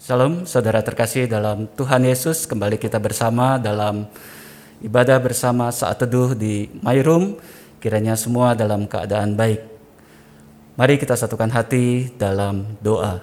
Salam saudara terkasih dalam Tuhan Yesus, kembali kita bersama dalam ibadah bersama saat teduh di My Room, kiranya semua dalam keadaan baik. Mari kita satukan hati dalam doa.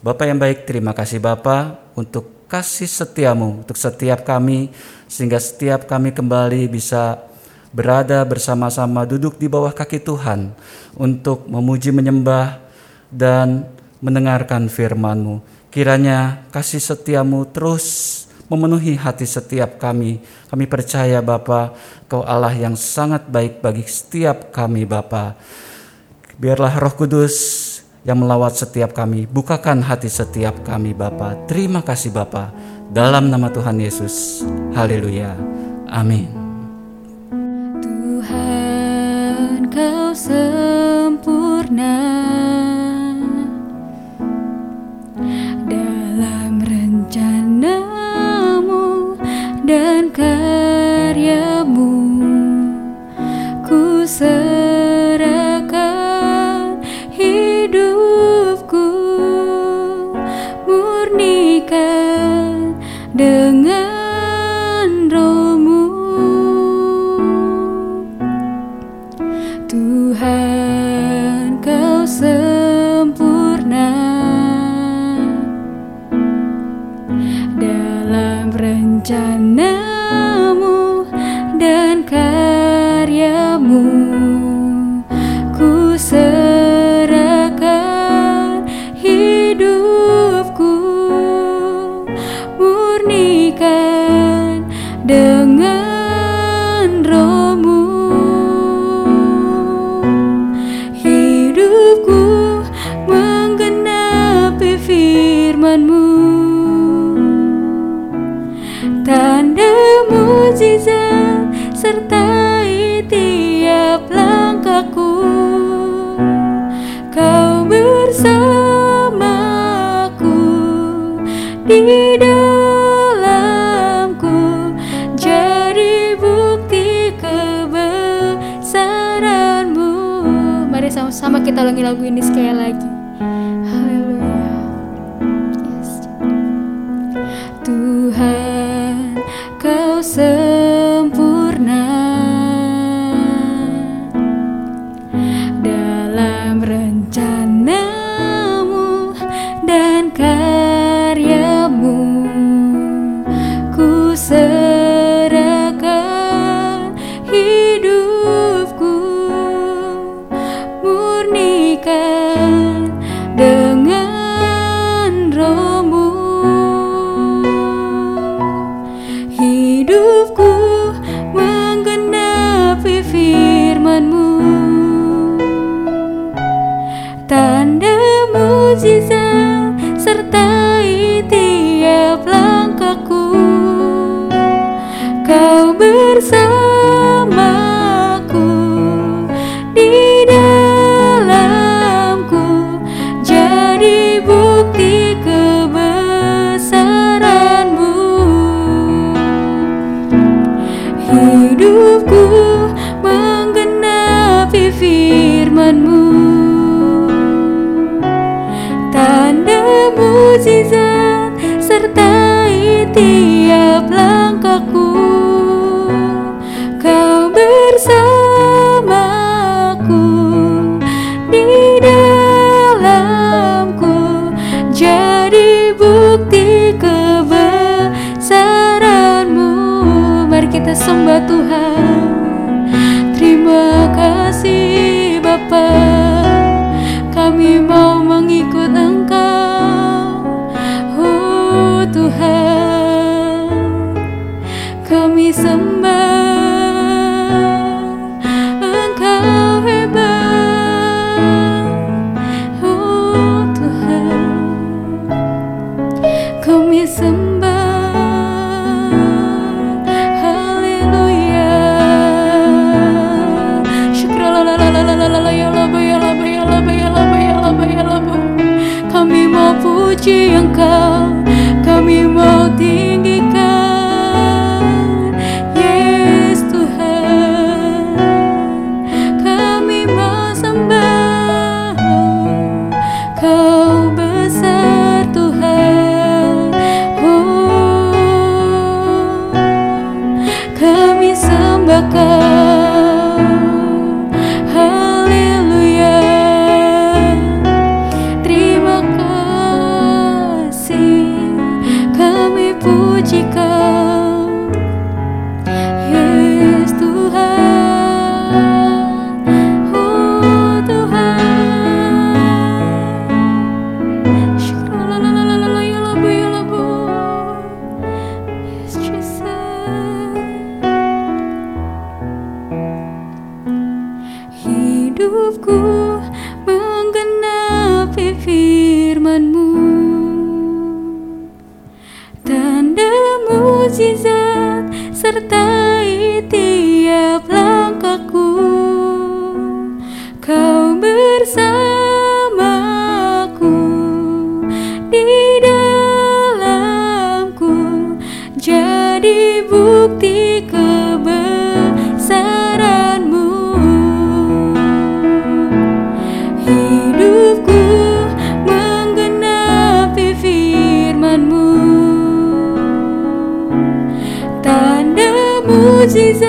Bapak yang baik, terima kasih Bapak untuk kasih setiamu untuk setiap kami, sehingga setiap kami kembali bisa berada bersama-sama duduk di bawah kaki Tuhan untuk memuji menyembah dan mendengarkan firman-Mu. Kiranya kasih setiamu terus memenuhi hati setiap kami. Kami percaya Bapa, Kau Allah yang sangat baik bagi setiap kami Bapa. Biarlah Roh Kudus yang melawat setiap kami, bukakan hati setiap kami Bapa. Terima kasih Bapa. Dalam nama Tuhan Yesus. Haleluya. Amin. Tuhan kau sempurna dalam rencana kita ulangi lagu ini sekali lagi. Sertai tiap langkahku. kami mau puji Engkau, kami mau di. Jesus.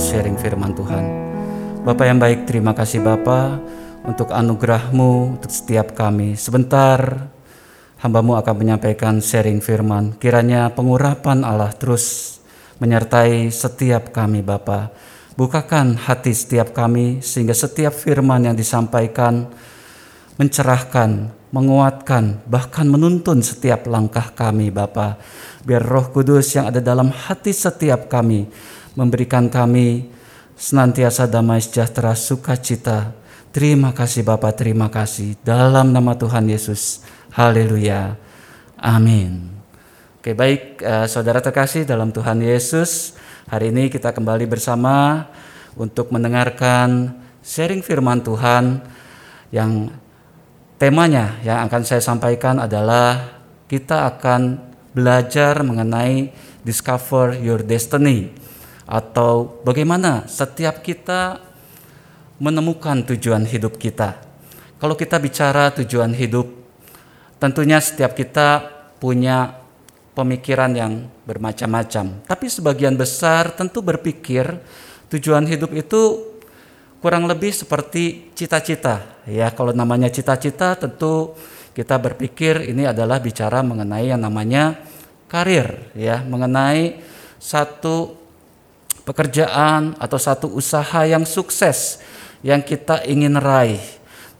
Sharing firman Tuhan. Bapak yang baik, terima kasih Bapa untuk anugerahmu untuk setiap kami. Sebentar hambamu akan menyampaikan sharing firman. Kiranya pengurapan Allah terus menyertai setiap kami Bapa. Bukakan hati setiap kami sehingga setiap firman yang disampaikan mencerahkan, menguatkan, bahkan menuntun setiap langkah kami Bapa. Biar Roh Kudus yang ada dalam hati setiap kami memberikan kami senantiasa damai sejahtera sukacita. Terima kasih Bapa, terima kasih dalam nama Tuhan Yesus. Haleluya. Amin. Oke, baik eh, saudara terkasih dalam Tuhan Yesus. Hari ini kita kembali bersama untuk mendengarkan sharing firman Tuhan yang Temanya yang akan saya sampaikan adalah kita akan belajar mengenai discover your destiny atau bagaimana setiap kita menemukan tujuan hidup kita. Kalau kita bicara tujuan hidup, tentunya setiap kita punya pemikiran yang bermacam-macam. Tapi sebagian besar tentu berpikir tujuan hidup itu kurang lebih seperti cita-cita ya kalau namanya cita-cita tentu kita berpikir ini adalah bicara mengenai yang namanya karir ya mengenai satu pekerjaan atau satu usaha yang sukses yang kita ingin raih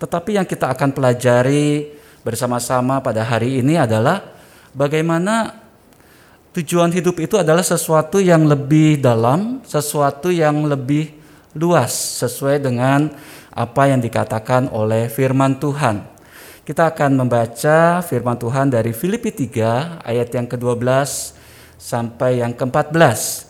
tetapi yang kita akan pelajari bersama-sama pada hari ini adalah bagaimana tujuan hidup itu adalah sesuatu yang lebih dalam, sesuatu yang lebih luas sesuai dengan apa yang dikatakan oleh firman Tuhan. Kita akan membaca firman Tuhan dari Filipi 3 ayat yang ke-12 sampai yang ke-14.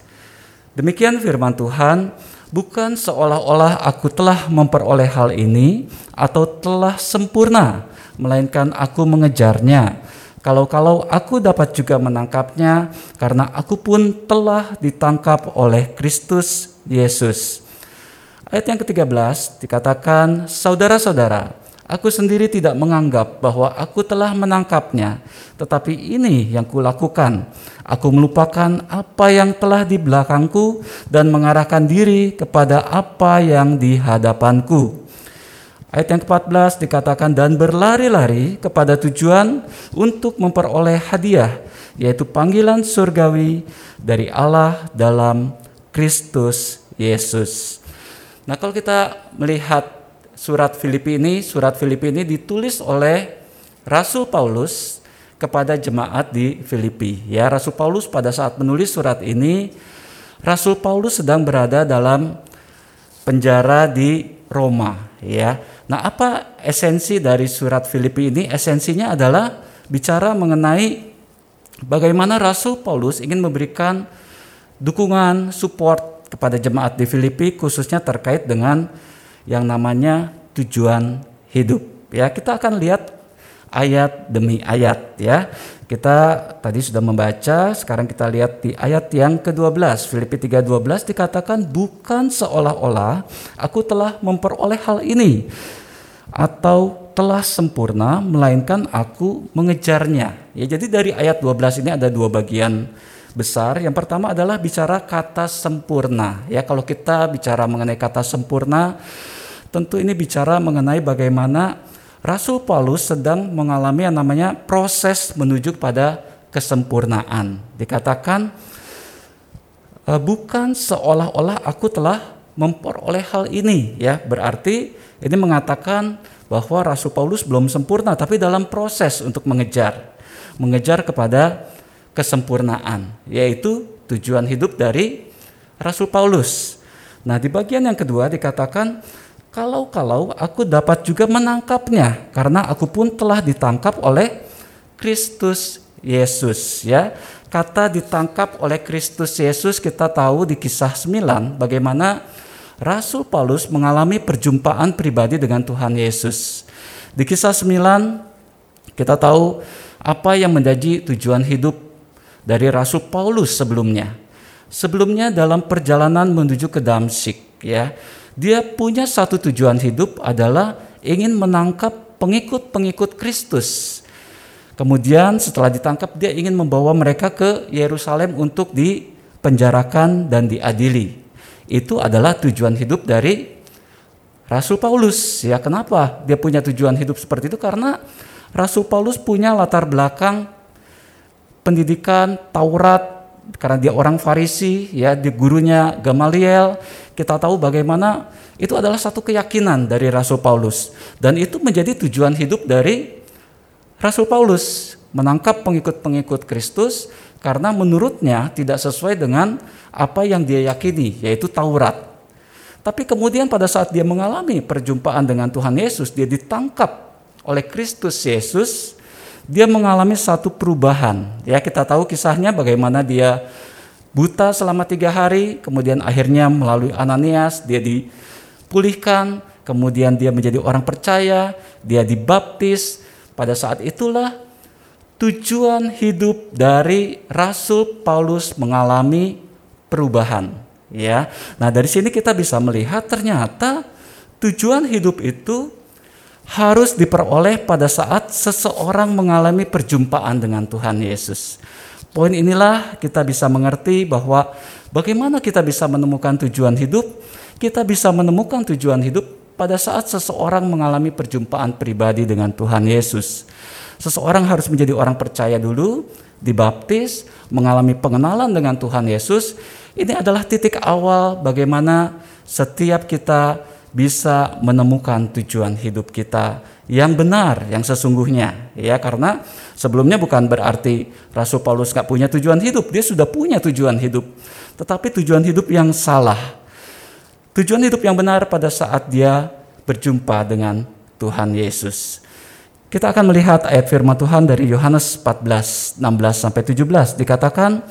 Demikian firman Tuhan, bukan seolah-olah aku telah memperoleh hal ini atau telah sempurna, melainkan aku mengejarnya. Kalau-kalau aku dapat juga menangkapnya, karena aku pun telah ditangkap oleh Kristus Yesus. Ayat yang ke-13 dikatakan, Saudara-saudara, aku sendiri tidak menganggap bahwa aku telah menangkapnya, tetapi ini yang kulakukan. Aku melupakan apa yang telah di belakangku dan mengarahkan diri kepada apa yang di hadapanku. Ayat yang ke-14 dikatakan dan berlari-lari kepada tujuan untuk memperoleh hadiah yaitu panggilan surgawi dari Allah dalam Kristus Yesus. Nah, kalau kita melihat surat Filipi ini, surat Filipi ini ditulis oleh Rasul Paulus kepada jemaat di Filipi. Ya, Rasul Paulus pada saat menulis surat ini, Rasul Paulus sedang berada dalam penjara di Roma, ya. Nah, apa esensi dari surat Filipi ini? Esensinya adalah bicara mengenai bagaimana Rasul Paulus ingin memberikan dukungan, support kepada jemaat di Filipi khususnya terkait dengan yang namanya tujuan hidup. Ya, kita akan lihat ayat demi ayat ya. Kita tadi sudah membaca, sekarang kita lihat di ayat yang ke-12. Filipi 3:12 dikatakan bukan seolah-olah aku telah memperoleh hal ini atau telah sempurna melainkan aku mengejarnya. Ya jadi dari ayat 12 ini ada dua bagian besar. Yang pertama adalah bicara kata sempurna. Ya kalau kita bicara mengenai kata sempurna tentu ini bicara mengenai bagaimana Rasul Paulus sedang mengalami yang namanya proses menuju pada kesempurnaan. Dikatakan e, bukan seolah-olah aku telah memperoleh hal ini ya. Berarti ini mengatakan bahwa Rasul Paulus belum sempurna tapi dalam proses untuk mengejar mengejar kepada kesempurnaan yaitu tujuan hidup dari Rasul Paulus. Nah, di bagian yang kedua dikatakan kalau-kalau aku dapat juga menangkapnya karena aku pun telah ditangkap oleh Kristus Yesus ya. Kata ditangkap oleh Kristus Yesus kita tahu di kisah 9 bagaimana Rasul Paulus mengalami perjumpaan pribadi dengan Tuhan Yesus. Di kisah 9 kita tahu apa yang menjadi tujuan hidup dari Rasul Paulus sebelumnya. Sebelumnya dalam perjalanan menuju ke Damsik ya dia punya satu tujuan hidup adalah ingin menangkap pengikut-pengikut Kristus. Kemudian setelah ditangkap dia ingin membawa mereka ke Yerusalem untuk dipenjarakan dan diadili. Itu adalah tujuan hidup dari Rasul Paulus. Ya, kenapa dia punya tujuan hidup seperti itu? Karena Rasul Paulus punya latar belakang pendidikan Taurat karena dia orang Farisi, ya, di gurunya Gamaliel, kita tahu bagaimana itu adalah satu keyakinan dari Rasul Paulus dan itu menjadi tujuan hidup dari Rasul Paulus menangkap pengikut-pengikut Kristus karena menurutnya tidak sesuai dengan apa yang dia yakini yaitu Taurat. Tapi kemudian pada saat dia mengalami perjumpaan dengan Tuhan Yesus, dia ditangkap oleh Kristus Yesus, dia mengalami satu perubahan. Ya kita tahu kisahnya bagaimana dia buta selama tiga hari, kemudian akhirnya melalui Ananias dia dipulihkan, kemudian dia menjadi orang percaya, dia dibaptis. Pada saat itulah tujuan hidup dari Rasul Paulus mengalami perubahan. Ya, nah dari sini kita bisa melihat ternyata tujuan hidup itu harus diperoleh pada saat seseorang mengalami perjumpaan dengan Tuhan Yesus. Poin inilah kita bisa mengerti bahwa bagaimana kita bisa menemukan tujuan hidup. Kita bisa menemukan tujuan hidup pada saat seseorang mengalami perjumpaan pribadi dengan Tuhan Yesus. Seseorang harus menjadi orang percaya dulu, dibaptis, mengalami pengenalan dengan Tuhan Yesus. Ini adalah titik awal bagaimana setiap kita bisa menemukan tujuan hidup kita yang benar, yang sesungguhnya. Ya, karena sebelumnya bukan berarti Rasul Paulus nggak punya tujuan hidup, dia sudah punya tujuan hidup, tetapi tujuan hidup yang salah. Tujuan hidup yang benar pada saat dia berjumpa dengan Tuhan Yesus. Kita akan melihat ayat firman Tuhan dari Yohanes 14, 16 sampai 17 dikatakan,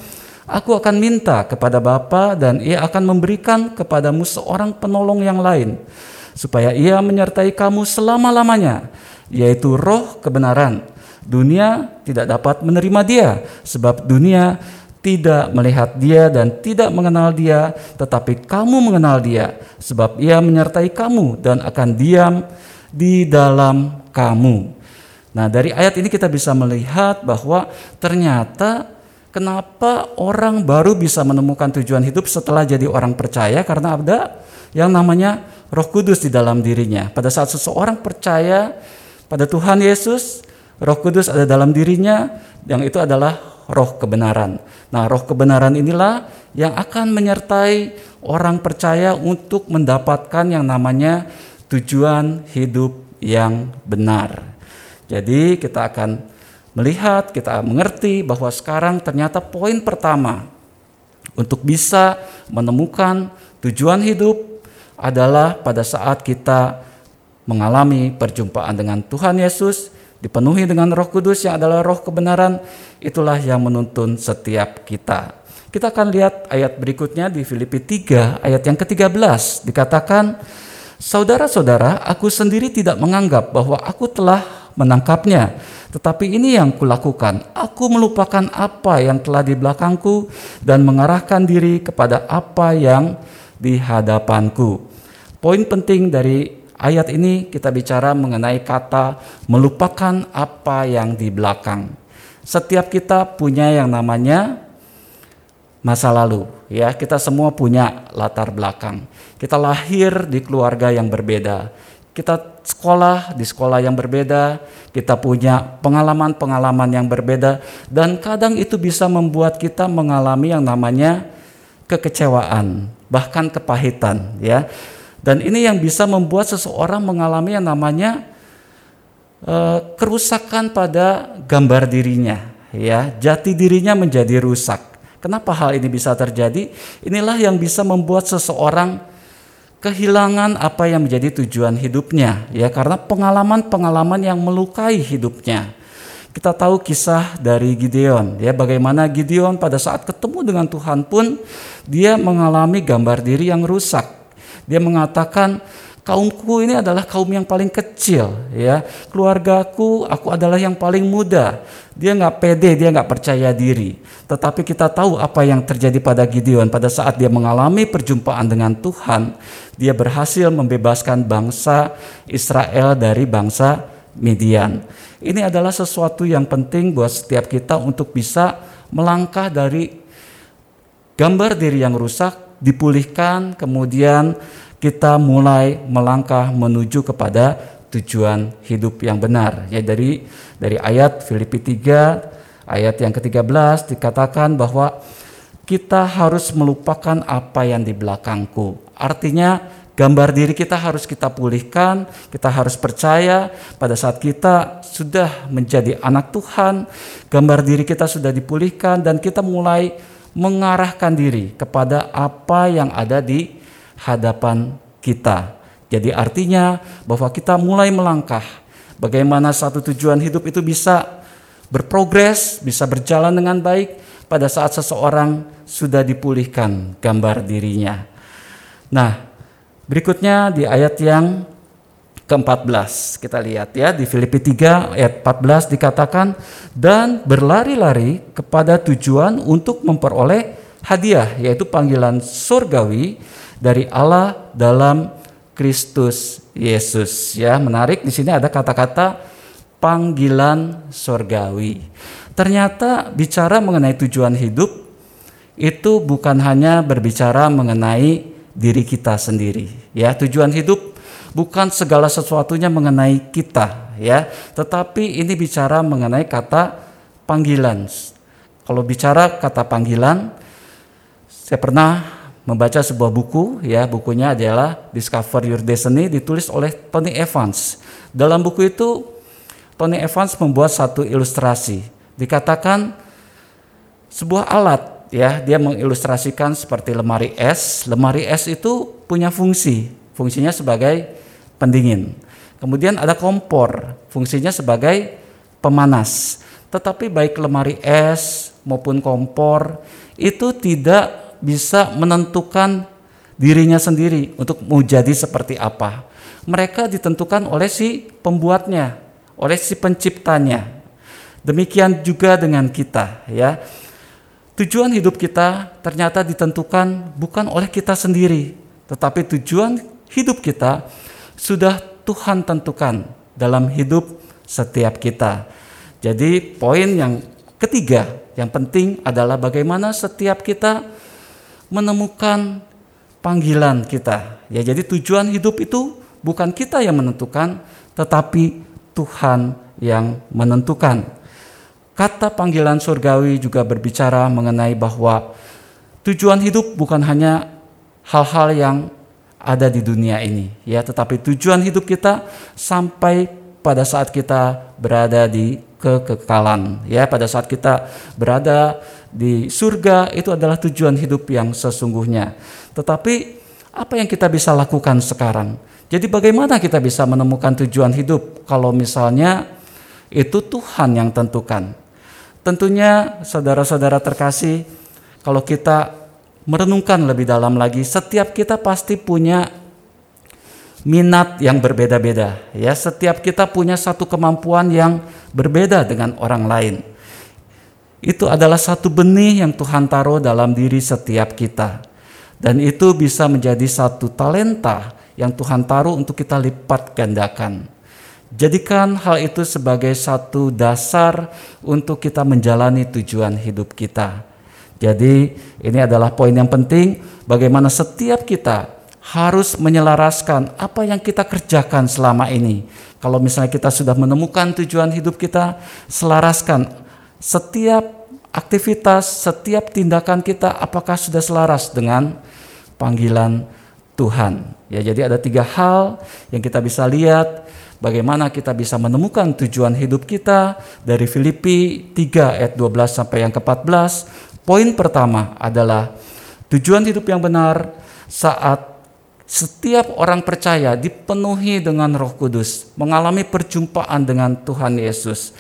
Aku akan minta kepada Bapa dan ia akan memberikan kepadamu seorang penolong yang lain supaya ia menyertai kamu selama-lamanya, yaitu roh kebenaran. Dunia tidak dapat menerima dia, sebab dunia tidak melihat dia dan tidak mengenal dia, tetapi kamu mengenal dia, sebab ia menyertai kamu dan akan diam di dalam kamu. Nah, dari ayat ini kita bisa melihat bahwa ternyata kenapa orang baru bisa menemukan tujuan hidup setelah jadi orang percaya karena ada yang namanya Roh Kudus di dalam dirinya. Pada saat seseorang percaya pada Tuhan Yesus, Roh Kudus ada dalam dirinya, yang itu adalah roh kebenaran. Nah, roh kebenaran inilah yang akan menyertai orang percaya untuk mendapatkan yang namanya tujuan hidup yang benar. Jadi, kita akan melihat, kita mengerti bahwa sekarang ternyata poin pertama untuk bisa menemukan tujuan hidup adalah pada saat kita mengalami perjumpaan dengan Tuhan Yesus, dipenuhi dengan Roh Kudus yang adalah roh kebenaran, itulah yang menuntun setiap kita. Kita akan lihat ayat berikutnya di Filipi 3 ayat yang ke-13 dikatakan Saudara-saudara, aku sendiri tidak menganggap bahwa aku telah menangkapnya. Tetapi ini yang kulakukan, aku melupakan apa yang telah di belakangku dan mengarahkan diri kepada apa yang di hadapanku. Poin penting dari ayat ini kita bicara mengenai kata melupakan apa yang di belakang. Setiap kita punya yang namanya masa lalu, ya. Kita semua punya latar belakang. Kita lahir di keluarga yang berbeda kita sekolah di sekolah yang berbeda, kita punya pengalaman-pengalaman yang berbeda, dan kadang itu bisa membuat kita mengalami yang namanya kekecewaan, bahkan kepahitan, ya. Dan ini yang bisa membuat seseorang mengalami yang namanya uh, kerusakan pada gambar dirinya, ya. Jati dirinya menjadi rusak. Kenapa hal ini bisa terjadi? Inilah yang bisa membuat seseorang kehilangan apa yang menjadi tujuan hidupnya ya karena pengalaman-pengalaman yang melukai hidupnya. Kita tahu kisah dari Gideon ya bagaimana Gideon pada saat ketemu dengan Tuhan pun dia mengalami gambar diri yang rusak. Dia mengatakan kaumku ini adalah kaum yang paling kecil ya. Keluargaku aku adalah yang paling muda. Dia nggak pede dia nggak percaya diri. Tetapi kita tahu apa yang terjadi pada Gideon pada saat dia mengalami perjumpaan dengan Tuhan, dia berhasil membebaskan bangsa Israel dari bangsa Midian. Ini adalah sesuatu yang penting buat setiap kita untuk bisa melangkah dari gambar diri yang rusak, dipulihkan, kemudian kita mulai melangkah menuju kepada tujuan hidup yang benar. Ya dari dari ayat Filipi 3 Ayat yang ke-13 dikatakan bahwa kita harus melupakan apa yang di belakangku. Artinya gambar diri kita harus kita pulihkan, kita harus percaya pada saat kita sudah menjadi anak Tuhan, gambar diri kita sudah dipulihkan dan kita mulai mengarahkan diri kepada apa yang ada di hadapan kita. Jadi artinya bahwa kita mulai melangkah bagaimana satu tujuan hidup itu bisa berprogres, bisa berjalan dengan baik pada saat seseorang sudah dipulihkan gambar dirinya. Nah, berikutnya di ayat yang ke-14 kita lihat ya di Filipi 3 ayat 14 dikatakan dan berlari-lari kepada tujuan untuk memperoleh hadiah yaitu panggilan surgawi dari Allah dalam Kristus Yesus ya menarik di sini ada kata-kata panggilan sorgawi. Ternyata bicara mengenai tujuan hidup itu bukan hanya berbicara mengenai diri kita sendiri. Ya, tujuan hidup bukan segala sesuatunya mengenai kita, ya. Tetapi ini bicara mengenai kata panggilan. Kalau bicara kata panggilan, saya pernah membaca sebuah buku, ya, bukunya adalah Discover Your Destiny ditulis oleh Tony Evans. Dalam buku itu Tony Evans membuat satu ilustrasi. Dikatakan sebuah alat ya, dia mengilustrasikan seperti lemari es. Lemari es itu punya fungsi, fungsinya sebagai pendingin. Kemudian ada kompor, fungsinya sebagai pemanas. Tetapi baik lemari es maupun kompor itu tidak bisa menentukan dirinya sendiri untuk mau jadi seperti apa. Mereka ditentukan oleh si pembuatnya, oleh si penciptanya. Demikian juga dengan kita ya. Tujuan hidup kita ternyata ditentukan bukan oleh kita sendiri, tetapi tujuan hidup kita sudah Tuhan tentukan dalam hidup setiap kita. Jadi poin yang ketiga yang penting adalah bagaimana setiap kita menemukan panggilan kita. Ya, jadi tujuan hidup itu bukan kita yang menentukan, tetapi Tuhan yang menentukan. Kata panggilan surgawi juga berbicara mengenai bahwa tujuan hidup bukan hanya hal-hal yang ada di dunia ini, ya, tetapi tujuan hidup kita sampai pada saat kita berada di kekekalan, ya, pada saat kita berada di surga itu adalah tujuan hidup yang sesungguhnya. Tetapi apa yang kita bisa lakukan sekarang? Jadi bagaimana kita bisa menemukan tujuan hidup kalau misalnya itu Tuhan yang tentukan? Tentunya saudara-saudara terkasih, kalau kita merenungkan lebih dalam lagi, setiap kita pasti punya minat yang berbeda-beda. Ya, setiap kita punya satu kemampuan yang berbeda dengan orang lain. Itu adalah satu benih yang Tuhan taruh dalam diri setiap kita. Dan itu bisa menjadi satu talenta yang Tuhan taruh untuk kita lipat gandakan. Jadikan hal itu sebagai satu dasar untuk kita menjalani tujuan hidup kita. Jadi, ini adalah poin yang penting bagaimana setiap kita harus menyelaraskan apa yang kita kerjakan selama ini. Kalau misalnya kita sudah menemukan tujuan hidup kita, selaraskan setiap aktivitas, setiap tindakan kita apakah sudah selaras dengan panggilan Tuhan. Ya, jadi ada tiga hal yang kita bisa lihat bagaimana kita bisa menemukan tujuan hidup kita dari Filipi 3 ayat 12 sampai yang ke-14. Poin pertama adalah tujuan hidup yang benar saat setiap orang percaya dipenuhi dengan Roh Kudus, mengalami perjumpaan dengan Tuhan Yesus.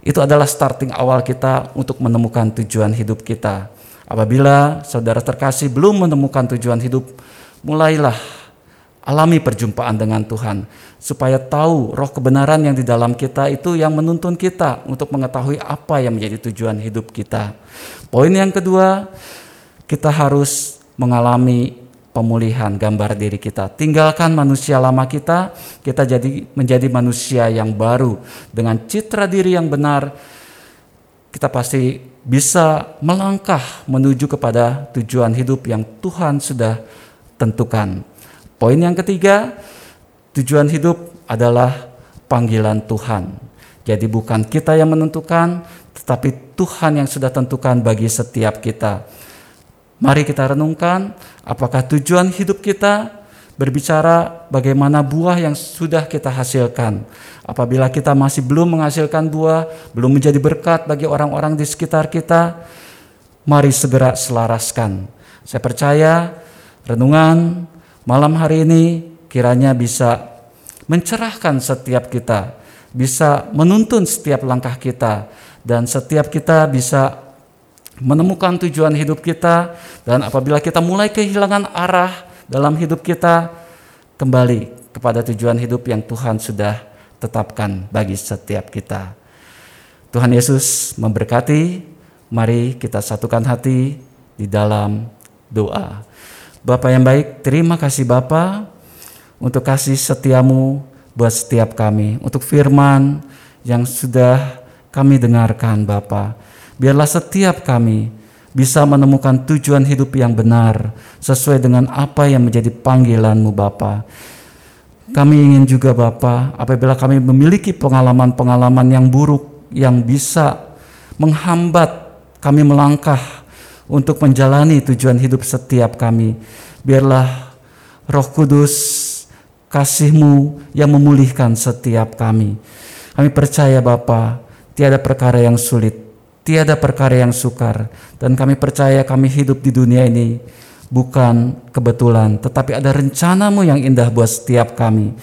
Itu adalah starting awal kita untuk menemukan tujuan hidup kita. Apabila saudara terkasih belum menemukan tujuan hidup, mulailah alami perjumpaan dengan Tuhan supaya tahu roh kebenaran yang di dalam kita itu yang menuntun kita untuk mengetahui apa yang menjadi tujuan hidup kita. Poin yang kedua, kita harus mengalami pemulihan gambar diri kita. Tinggalkan manusia lama kita, kita jadi menjadi manusia yang baru dengan citra diri yang benar. Kita pasti bisa melangkah menuju kepada tujuan hidup yang Tuhan sudah tentukan. Poin yang ketiga, tujuan hidup adalah panggilan Tuhan. Jadi bukan kita yang menentukan, tetapi Tuhan yang sudah tentukan bagi setiap kita. Mari kita renungkan apakah tujuan hidup kita berbicara bagaimana buah yang sudah kita hasilkan. Apabila kita masih belum menghasilkan buah, belum menjadi berkat bagi orang-orang di sekitar kita, mari segera selaraskan. Saya percaya renungan malam hari ini kiranya bisa mencerahkan setiap kita, bisa menuntun setiap langkah kita, dan setiap kita bisa menemukan tujuan hidup kita dan apabila kita mulai kehilangan arah dalam hidup kita kembali kepada tujuan hidup yang Tuhan sudah tetapkan bagi setiap kita. Tuhan Yesus memberkati. Mari kita satukan hati di dalam doa. Bapak yang baik, terima kasih Bapak untuk kasih setiamu buat setiap kami, untuk firman yang sudah kami dengarkan Bapak. Biarlah setiap kami bisa menemukan tujuan hidup yang benar sesuai dengan apa yang menjadi panggilanmu Bapa. Kami ingin juga Bapa, apabila kami memiliki pengalaman-pengalaman yang buruk yang bisa menghambat kami melangkah untuk menjalani tujuan hidup setiap kami. Biarlah Roh Kudus kasihmu yang memulihkan setiap kami. Kami percaya Bapa, tiada perkara yang sulit Tiada perkara yang sukar dan kami percaya kami hidup di dunia ini bukan kebetulan, tetapi ada rencanamu yang indah buat setiap kami.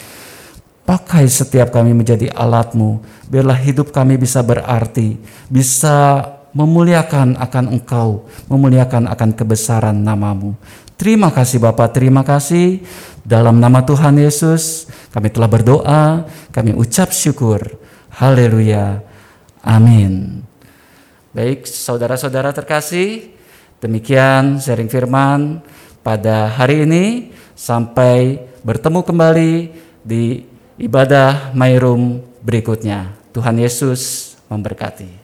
Pakai setiap kami menjadi alatmu, biarlah hidup kami bisa berarti, bisa memuliakan akan engkau, memuliakan akan kebesaran namamu. Terima kasih Bapak, terima kasih. Dalam nama Tuhan Yesus, kami telah berdoa, kami ucap syukur. Haleluya. Amin. Baik, saudara-saudara terkasih, demikian sharing firman pada hari ini. Sampai bertemu kembali di ibadah My Room berikutnya. Tuhan Yesus memberkati.